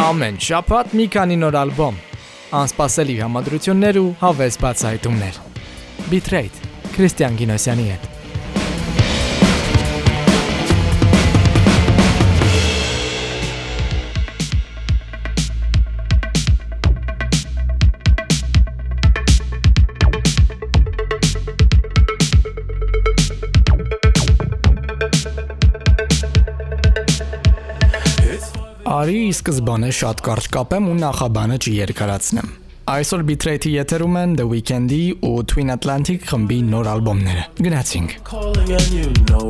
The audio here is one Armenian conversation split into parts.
Ամեն շաբաթ մի քանի նոր ալբոմ, անսպասելի համադրություններ ու հավես բացահայտումներ։ Bitrate Քրիստիան Գինոսյանի հետ։ Արի ի սկզբանե շատ կարճ կապեմ ու նախաբանը չերկարացնեմ։ Այսօր Bitrate-ի եթերում են The Weeknd-ի ու Twin Atlantic խմբի նոր ալբոմները։ Գնացինք։ you know.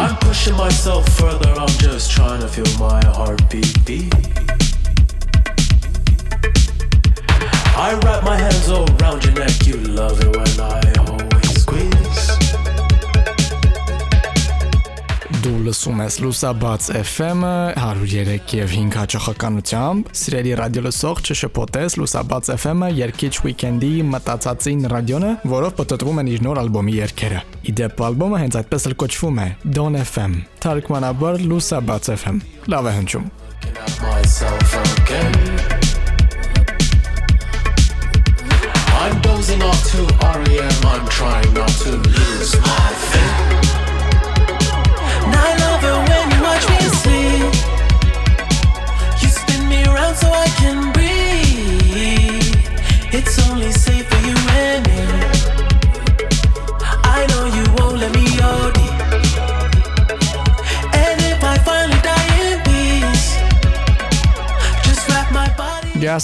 I'm pushing myself further, I'm just trying to feel my heartbeat beat. I wrap my hands around your neck, you love it when I always Դու լսում ես Լուսաբաց FM-ը 103 եւ 5 հաճախականությամբ։ Սիրելի ռադիո լսող չշփոթես Լուսաբաց FM-ը երկիչ Weekend-ի մտածածին ռադիոնը, որով պատտվում են իր նոր ալբոմի երգերը։ Իդեպ ալբոմը հենց այդպես էլ կոչվում է Don FM։ Թարգմանաբար Լուսաբաց FM։ Լավ է հնչում։. I'm dozing off to REM, I'm trying not to lose my faith.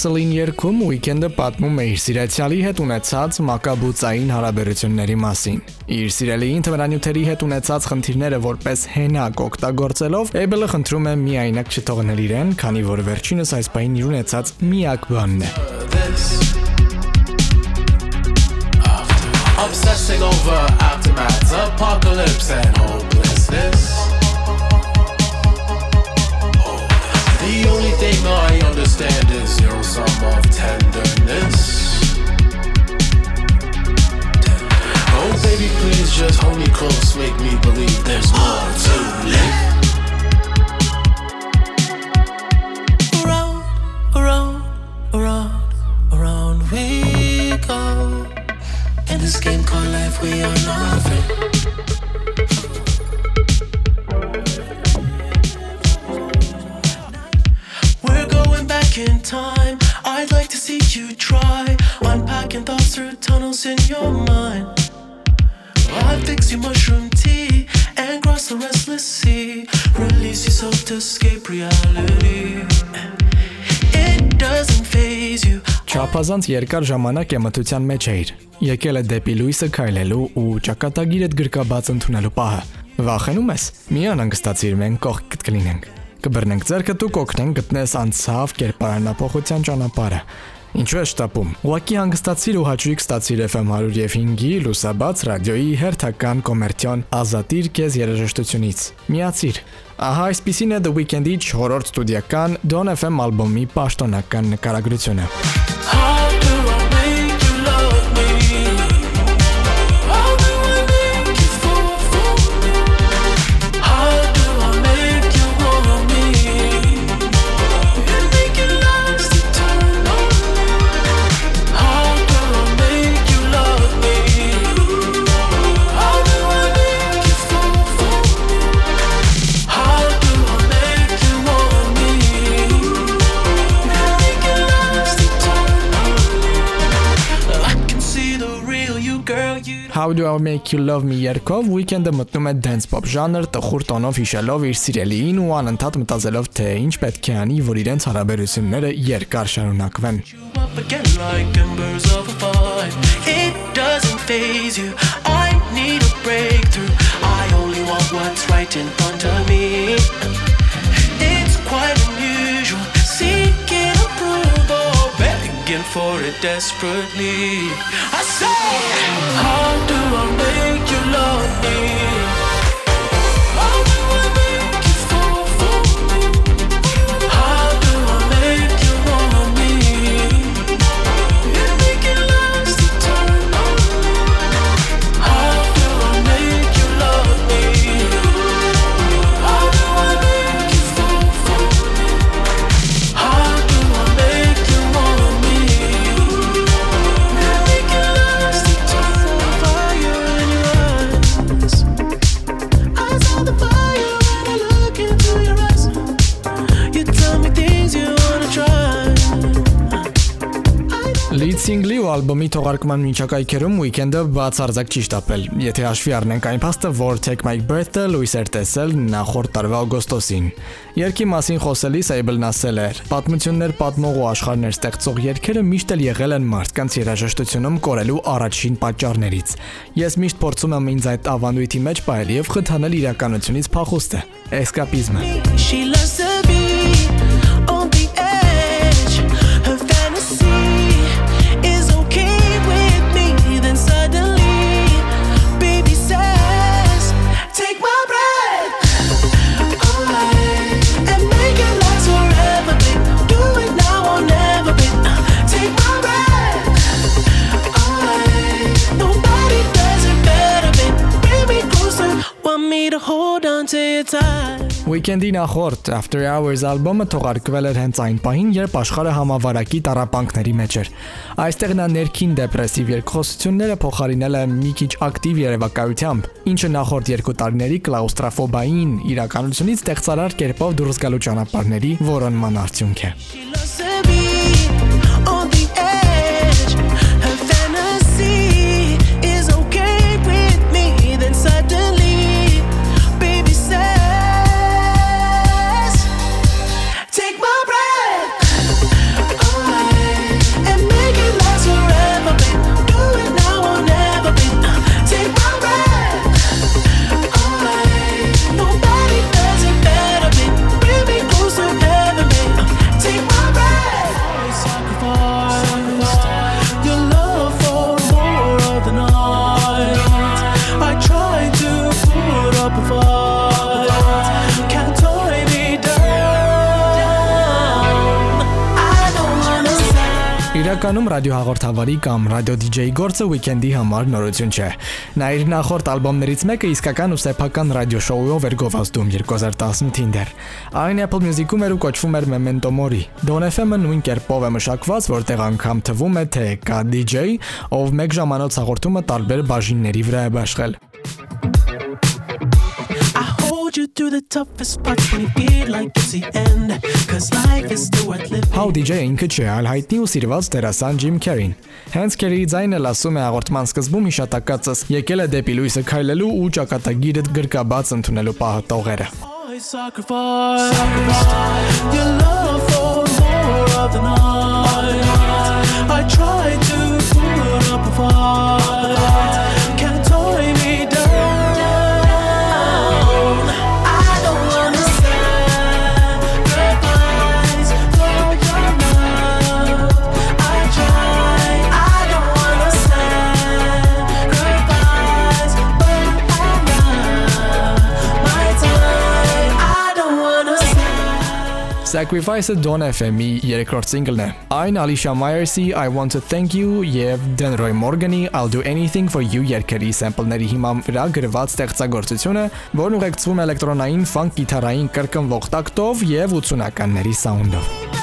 Gasoline երգում Weekend-ը պատմում է իր սիրեցյալի հետ ունեցած մակաբուծային հարաբերությունների մասին։ Իր սիրելիին թմրանյութերի հետ ունեցած խնդիրները որպես հենակ օգտագործելով, Abel-ը խնդրում է միայնակ չթողնել իրեն, քանի որ վերջինս այս պահին իր ունեցած միակ բանն է։. Obsessing over aftermaths, apocalypse, and hopelessness. The only thing I understand Oh, just hold me close, make me believe Չափազանց երկար ժամանակ է մթության մեջ էիր։ Եկել է դեպի լույսը քայլելու ու ճակատագիրդ գրկաբաց ընդունելու պահը։ Վախենում ես։ Մի անհանգստացիր, մենք կողքդ կլինենք։ Կբռնենք ձեռքդ ու կօգնենք գտնես անցավ կերպարանափոխության ճանապարհը։ Ինչու է շտապում։ Ուղակի հանգստացիր ու հաճույք ստացիր FM 105-ի լուսաբաց ռադիոյի հերթական կոմերցիոն ազատիր քեզ երաժշտությունից։ Միացիր։ Ահա այսպեսին է The Weeknd-ի 4-րդ ստուդիական Don FM ալբոմի պաշտոնական նկարագրությունը։ How do I make you love me երգով Weekend-ը մտնում է dance pop ժանր տխուր տոնով հիշելով իր սիրելիին ու անընդհատ մտածելով թե ինչ պետք է անի, որ իրենց հարաբերությունները երկար շարունակվեն։. It doesn't phase you. I need a breakthrough. I only want what's right in front of me. It's quite unusual. Seeking approval, begging for it desperately. I say, ալբոմի թողարկման միջակայքերում Weekend-ը բացարձակ ճիշտ ապել։ Եթե հաշվի առնենք այն փաստը, որ Take My Breath-ը լույս էր տեսել նախորդ տարվա օգոստոսին։ Երկի մասին խոսելիս Abel-ն ասել էր. «Պատմություններ պատմող ու աշխարհներ ստեղծող երգերը միշտ էլ եղել են մարդկանց երաժշտությունում կորելու առաջին պատճառներից։ Ես միշտ փորձում եմ ինձ այդ ավանդույթի մեջ պահել եւ խթանել իրականությունից փախուստը։ Էսկապիզմը։ She loves Weekend-ի նախորդ After Hours ալբոմը թողարկվել էր հենց այն պահին, երբ աշխարհը համավարակի տարապանքների մեջ էր։ Այստեղ նա ներքին դեպրեսիվ երկխոսությունները փոխարինել է մի քիչ ակտիվ երևակայությամբ, ինչը նախորդ երկու տարիների կլաուստրաֆոբային իրականությունից ստեղծարար կերպով դուրս գալու ճանապարհների որոնման արդյունք է։ She loves Իրականում ռադիոհաղորդավարի կամ ռադիո դիջեյի գործը Weekend-ի համար նորություն չէ։ Նա իր նախորդ ալբոմներից մեկը իսկական ու սեփական ռադիոշոուով էր գովազդում 2018-ին դեռ։ Այն Apple Music-ում էր ու կոչվում էր Memento Mori։ Don FM-ը նույն կերպով է մշակված, որտեղ անգամ թվում է, թե կա DJ, ով մեկ ժամանոց հաղորդումը տարբեր բաժինների վրա է բաշխել։ I hold you through the toughest parts when you feel like it's the end. Cause life How DJ-ը ինքը չէ, այլ հայտնի ու սիրված դերասան Jim Carrey-ն։ Հենց Carey-ի ձայնը լսում է հաղորդման սկզբում հիշատակածս եկել է դեպի լույսը քայլելու ու ճակատագիրը գրկաբաց ընդունելու պահը տողերը։ I sacrifice, your love for more of the night. I try to put up a fight. Sacrifice-ը Don FM-ի երրորդ սինգլն է։ Այն Alicia Myers-ի I Want to Thank You եւ Denroy Morgan-ի I'll Do Anything for You երգերի սեմպլների հիման վրա գրված ստեղծագործությունը, որն ուղեկցվում է էլեկտրոնային ֆանկ գիտարային կրկնվող տակտով եւ 80-ականների սաունդով։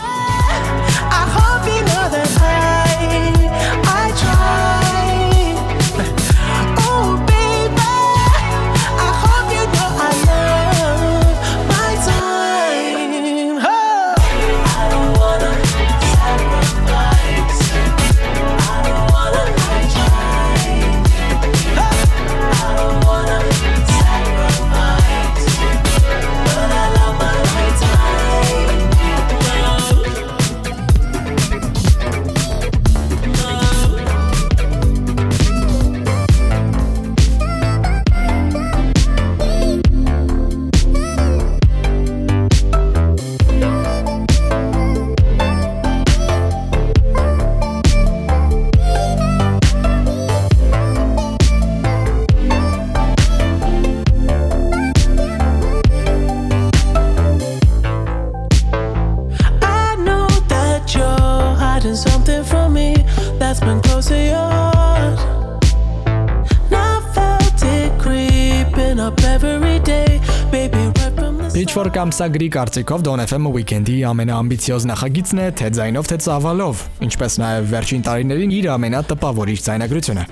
ամսագրի կարծիքով Don FM-ը Weekend-ի ամենաամբիցիոզ նախագիծն է թե ձայնով, թե ծավալով, ինչպես նաև վերջին տարիներին իր ամենատպավորիչ ձայնագրությունը։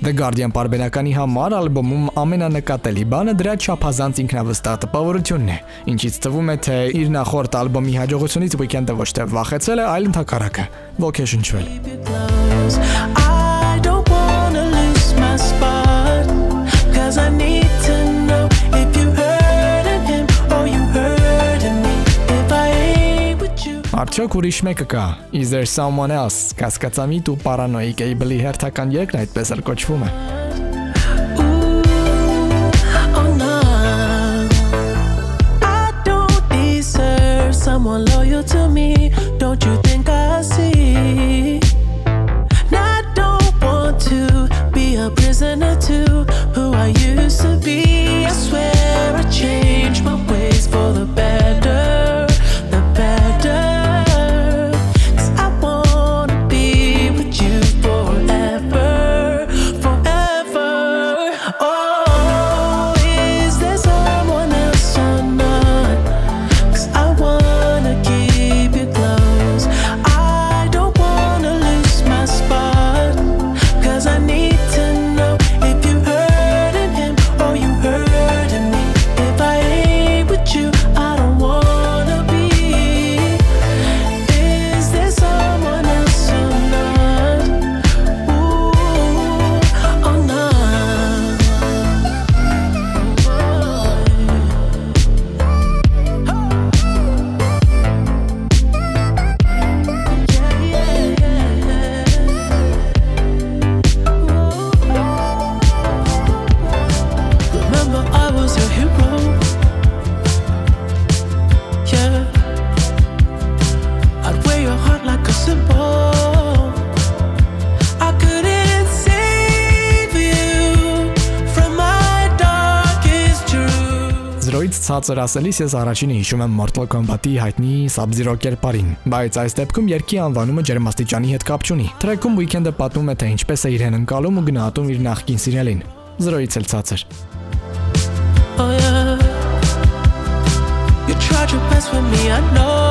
The Guardian պարբերականի համար ալբոմում ամենանկատելի բանը դրա չափազանց ինքնավստահ տպավորությունն է, ինչից թվում է, թե իր նախորդ ալբոմի հաջողությունից Weekend-ը ոչ թե վախեցել է, այլ ընդհակառակը ոգեշնչվել։ Արդյոք ուրիշ մեկը կա։ Is there someone else։ Կասկածամիտ ու պարանոիկ Able-ի հերթական երգն այդպես էլ կոչվում է։ Ooh, oh no. I don't deserve someone loyal to me. Don't you think I see? And I don't want to be a prisoner to who I used to be. Ցածր ասելիս ես առաջինը հիշում եմ Mortal Kombat-ի հայտնի Sub-Zero կերպարին, բայց այս դեպքում երկի անվանումը ջերմաստիճանի հետ կապ չունի։ Թրեքում Weekend-ը պատմում է թե ինչպես է իրեն ընկալում ու գնահատում իր նախկին սիրելին։ Զրոյից էլ ցածր։ Oh yeah. You tried your best with me, I know.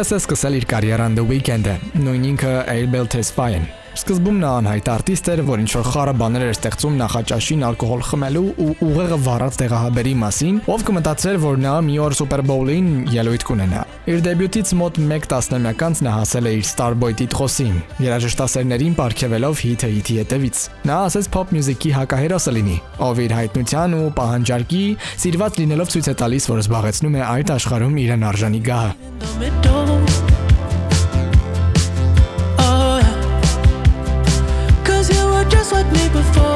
Ինչպես է սկսել իր կարիերան The Weeknd-ը, նույն ինքը Abel Tesfaye-ն։ Սկզբում նա անհայտ արտիստ էր, որ ինչ-որ խառը բաներ էր ստեղծում նախաճաշին ալկոհոլ խմելու ու ուղեղը վառած տեղահաբերի մասին, ով կմտածեր, որ նա մի օր Super Bowl-ին ելույթ կունենա։ Իր դեբյուտից մոտ 1 տասնամյակ անց նա հասել է իր Starboy տիտղոսին, երաժշտասերներին ապարգևելով հիթը հիթի հետևից։ Նա ասեց pop music-ի հակահերոսը լինի, ով իր հայտնության ու պահանջարկի սիրված լինելով ցույց է տալիս, որ զբաղեցնում է այդ աշխարհում իրեն արժանի գահը։ me before.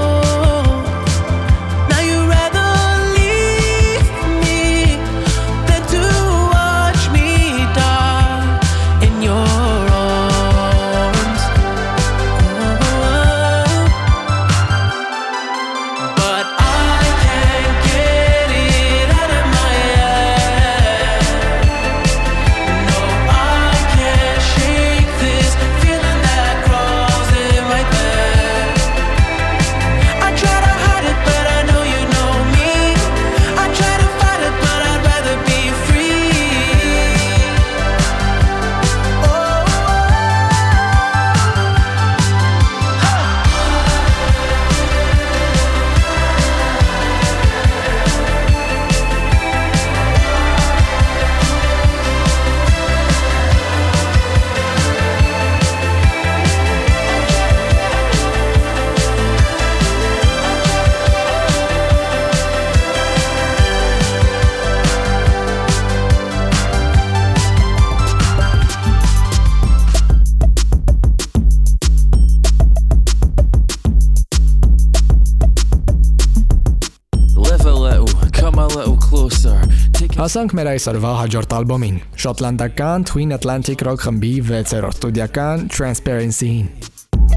Հասանք մեր այսօրվա հաջորդ ալբոմին՝ շոտլանդական Twin Atlantic Rock խմբի 6-րդ ստուդիական Transparency-ին։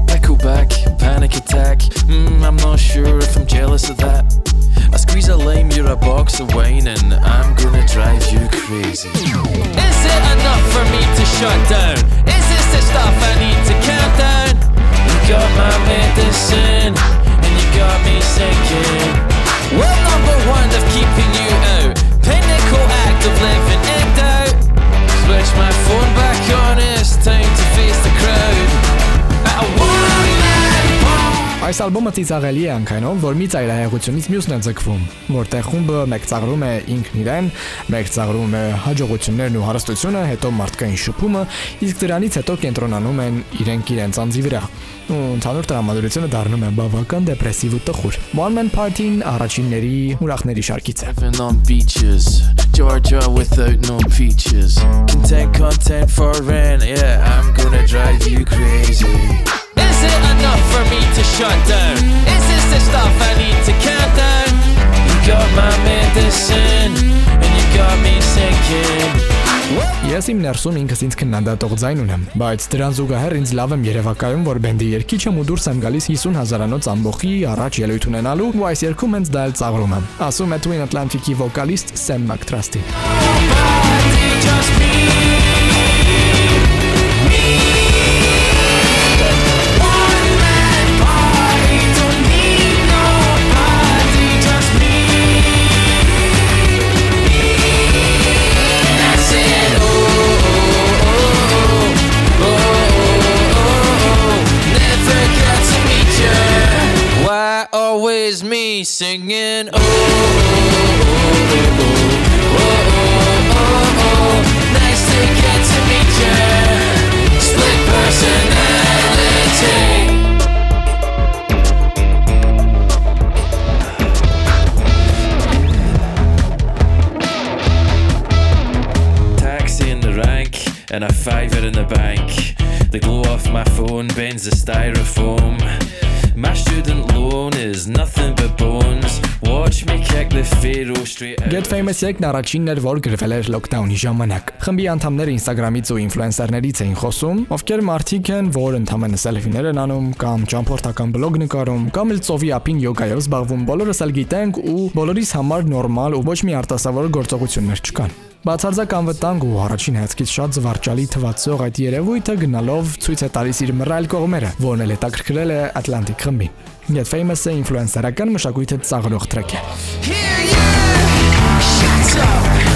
Nickelback, panic attack. Mm, I'm not sure if I'm jealous of that. I squeeze a lime, you're a box of wine, and I'm gonna drive you crazy. Is it enough for me to shut down? Is this the stuff I need to count down? You got my medicine, and you got me sinking. Well, number one of keeping you out. Pinnacle act of living in doubt. Switch my phone back on, it's Այս ալբոմը ծիծաղելի է անքայնով, որ մի ծայրահեղությունից մյուսն է ձգվում, որտեղ խումբը մեկ ծաղրում է ինքն իրեն, մեկ ծաղրում է հաջողություններն ու հարստությունը, հետո մարդկային շփումը, իսկ դրանից հետո կենտրոնանում են իրենք իրենց անձի վրա։ Ու ընդհանուր տրամադրությունը դառնում է բավական դեպրեսիվ ու տխուր։ One Man Party-ն առաջինների ուրախների շարքից է։ Georgia without no peaches. Content, content for rent, yeah, I'm gonna drive you crazy. Is it enough for me to shut down? Is this the stuff I need to count down? You got my medicine, and you got me sinking. Ես իմ ներսում ինքս ինձ քննադատող ձայն ունեմ, բայց դրան զուգահեռ ինձ լավ եմ երևակայում, որ բենդի երգիչ եմ ու դուրս եմ գալիս 50 հազարանոց ամբողի առաջ ելույթ ունենալու ու այս երգում հենց դա էլ ծաղրում եմ։ Ասում է Twin Atlantic-ի վոկալիստ Sam McTrusty։ Just me, nothing but bones. Watch me kick the straight out. Get Famous եկն առաջինն էր, որ գրվել էր lockdown-ի ժամանակ։ Խմբի անդամները Instagram-ից ու ինֆլուենսերներից էին խոսում, ովքեր մարդիկ են, որ ընդհանրապես սելֆիներ են անում կամ ճամփորդական բլոգ նկարում, կամ էլ ծովի ափին յոգայով զբաղվում։ Բոլորս էլ գիտենք ու բոլորիս համար նորմալ ու ոչ մի արտասովոր գործողություններ չկան։ Բացարձակ անվտանգ ու առաջին հայացքից շատ զվարճալի թվացող այդ երևույթը գնալով ցույց է տալիս իր մռայլ կողմերը, որն էլ հետաքրքրել է Atlantic խմբին։ Get Famous-ը ինֆլուենսերական մշակույթը ծաղրող տրեք է։ Here you shut up,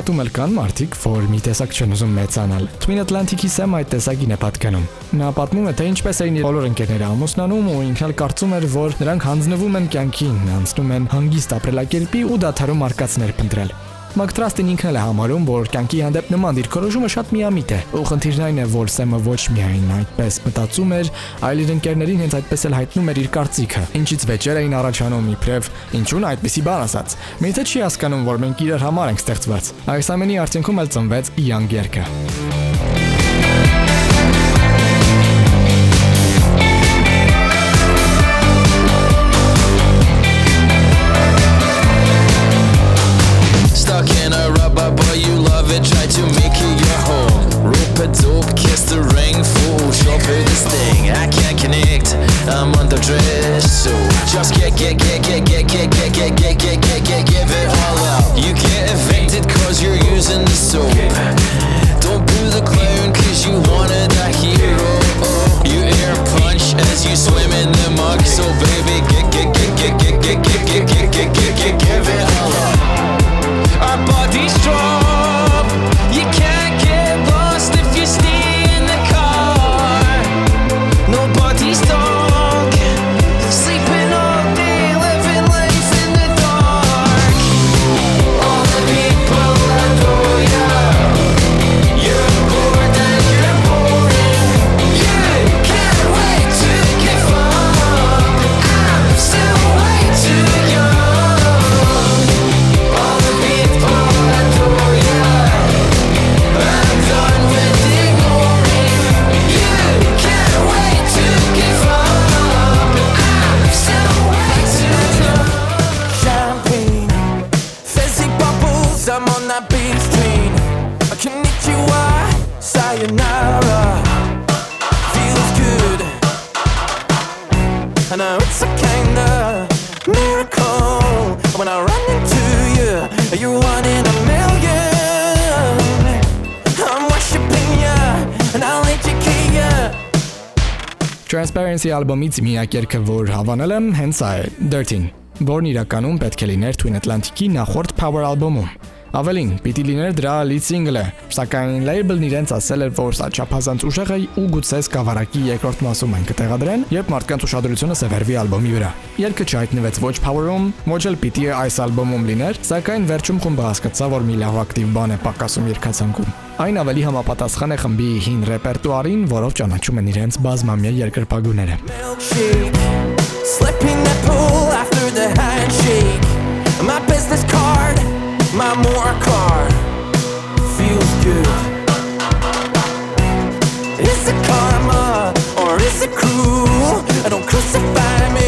Քո շրջապատում էլ կան մարդիկ, որ մի տեսակ չեն ուզում մեծանալ։ Twin Atlantic-ի Sam այդ տեսակին է պատկանում։ Նա պատմում է, թե ինչպես էին իր բոլոր ընկերները ամուսնանում ու ինքն էլ կարծում էր, որ նրանք հանձնվում են կյանքին, անցնում են հանգիստ ապրելակերպի ու դադարում արկածներ փնտրել։ Մակտրաստին ինքն էլ է համարում, որ կյանքի հանդեպ նման դիրքորոշումը շատ միամիտ է։ Ու խնդիրն այն է, որ Սեմը ոչ միայն այդպես մտածում էր, այլ իր ընկերներին հենց այդպես էլ հայտնում էր իր կարծիքը։ Ինչից վեճեր էին առաջանում իբրև ինչու՞ն այդպեսի բան ասած։ Միթե չի հասկանում, որ մենք իրար համար ենք ստեղծված։ Այս ամենի արդյունքում էլ ծնվեց Young երգը։ Cause I'm on that beach train A you sayonara. Feels good. I know it's a kinda miracle. When I run into you You're one in a million. I'm worshipping you And I'll educate you Transparency album it's me, I akerka vor havanalem hensai 13 որն իրականում պետք է լիներ Twin Atlantic-ի նախորդ Power ալբոմում։ Ավելին, պիտի լիներ դրա lead single-ը, սակայն label-ն իրենց ասել էր, որ սա չափազանց ուժեղ է ու գուցե սկավառակի երկրորդ մասում են կտեղադրեն, երբ մարդկանց ուշադրությունը սևեռվի ալբոմի վրա։ Երգը չհայտնվեց ոչ Power-ում, ոչ էլ պիտի այս ալբոմում լիներ, սակայն վերջում խումբը հասկացավ, որ մի լավ ակտիվ բան է պակասում երկացանկում։ Այն ավելի համապատասխան է խմբի հին ռեպերտուարին, որով ճանաչում են իրենց բազմամյա երկրպագուները։. Slipping that pool the handshake. My business card, my more card. Feels good. Is it karma or is it cruel? I don't crucify me,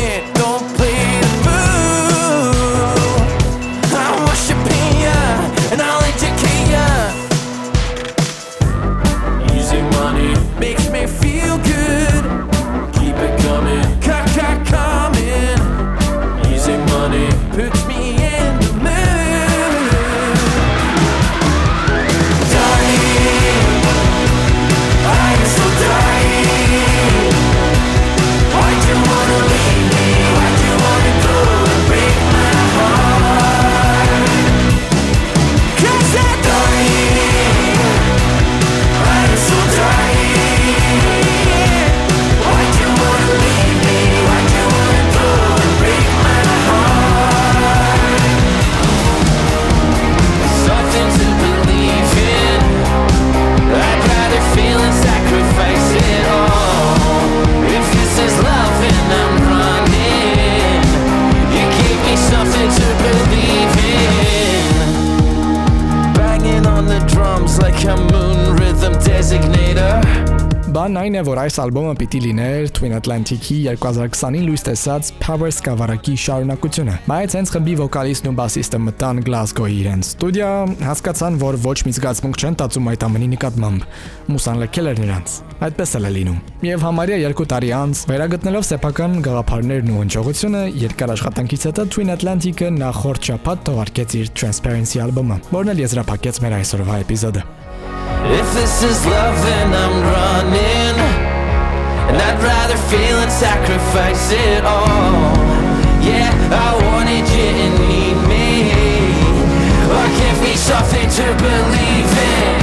Բան այն է, որ այս ալբոմը պիտի լիներ Twin Atlantic-ի 2020-ին լույս տեսած Power սկավառակի շարունակությունը։ Բայց հենց խմբի վոկալիստն ու բասիստը մտան Glasgow-ի իրենց ստուդիա, հասկացան, որ ոչ մի զգացմունք չեն տածում այդ ամենի նկատմամբ։ Մուսան լքել էր նրանց։ Այդպես էլ է լինում։ Եվ համարյա 2 տարի անց, վերագտնելով սեփական գաղափարներն ու հնչողությունը, երկար աշխատանքից հետո Twin Atlantic-ը նախորդ շաբաթ թողարկեց իր Transparency ալբոմը, որն էլ եզրափակեց մեր այսօրվա էպիզոդը։ If this is love, then I'm running. And I'd rather fail and sacrifice it all. Yeah, I wanted you and need me. Or give me something to believe in.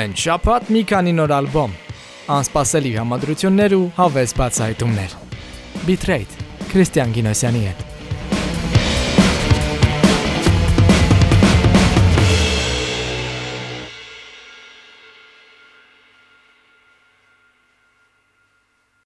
Ամեն շաբաթ մի քանի նոր ալբոմ, անսպասելի համադրություններ ու հավես բացահայտումներ։ Bitrate Քրիստիան Գինոսյանի հետ